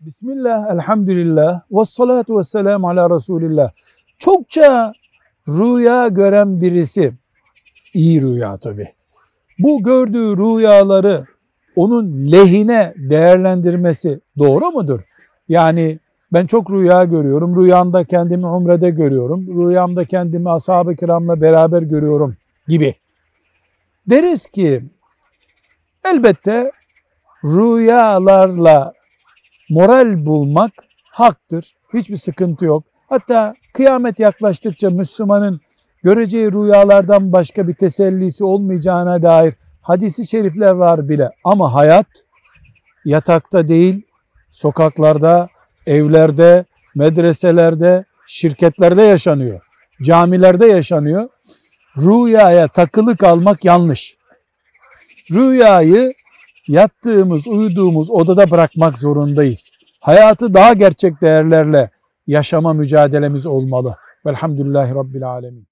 Bismillah, elhamdülillah, ve salatu ve selamu ala Resulillah. Çokça rüya gören birisi, iyi rüya tabi. Bu gördüğü rüyaları onun lehine değerlendirmesi doğru mudur? Yani ben çok rüya görüyorum, rüyamda kendimi umrede görüyorum, rüyamda kendimi ashab-ı kiramla beraber görüyorum gibi. Deriz ki elbette rüyalarla moral bulmak haktır. Hiçbir sıkıntı yok. Hatta kıyamet yaklaştıkça Müslümanın göreceği rüyalardan başka bir tesellisi olmayacağına dair hadisi şerifler var bile. Ama hayat yatakta değil, sokaklarda, evlerde, medreselerde, şirketlerde yaşanıyor. Camilerde yaşanıyor. Rüyaya takılı kalmak yanlış. Rüyayı yattığımız, uyuduğumuz odada bırakmak zorundayız. Hayatı daha gerçek değerlerle yaşama mücadelemiz olmalı. Velhamdülillahi Rabbil Alemin.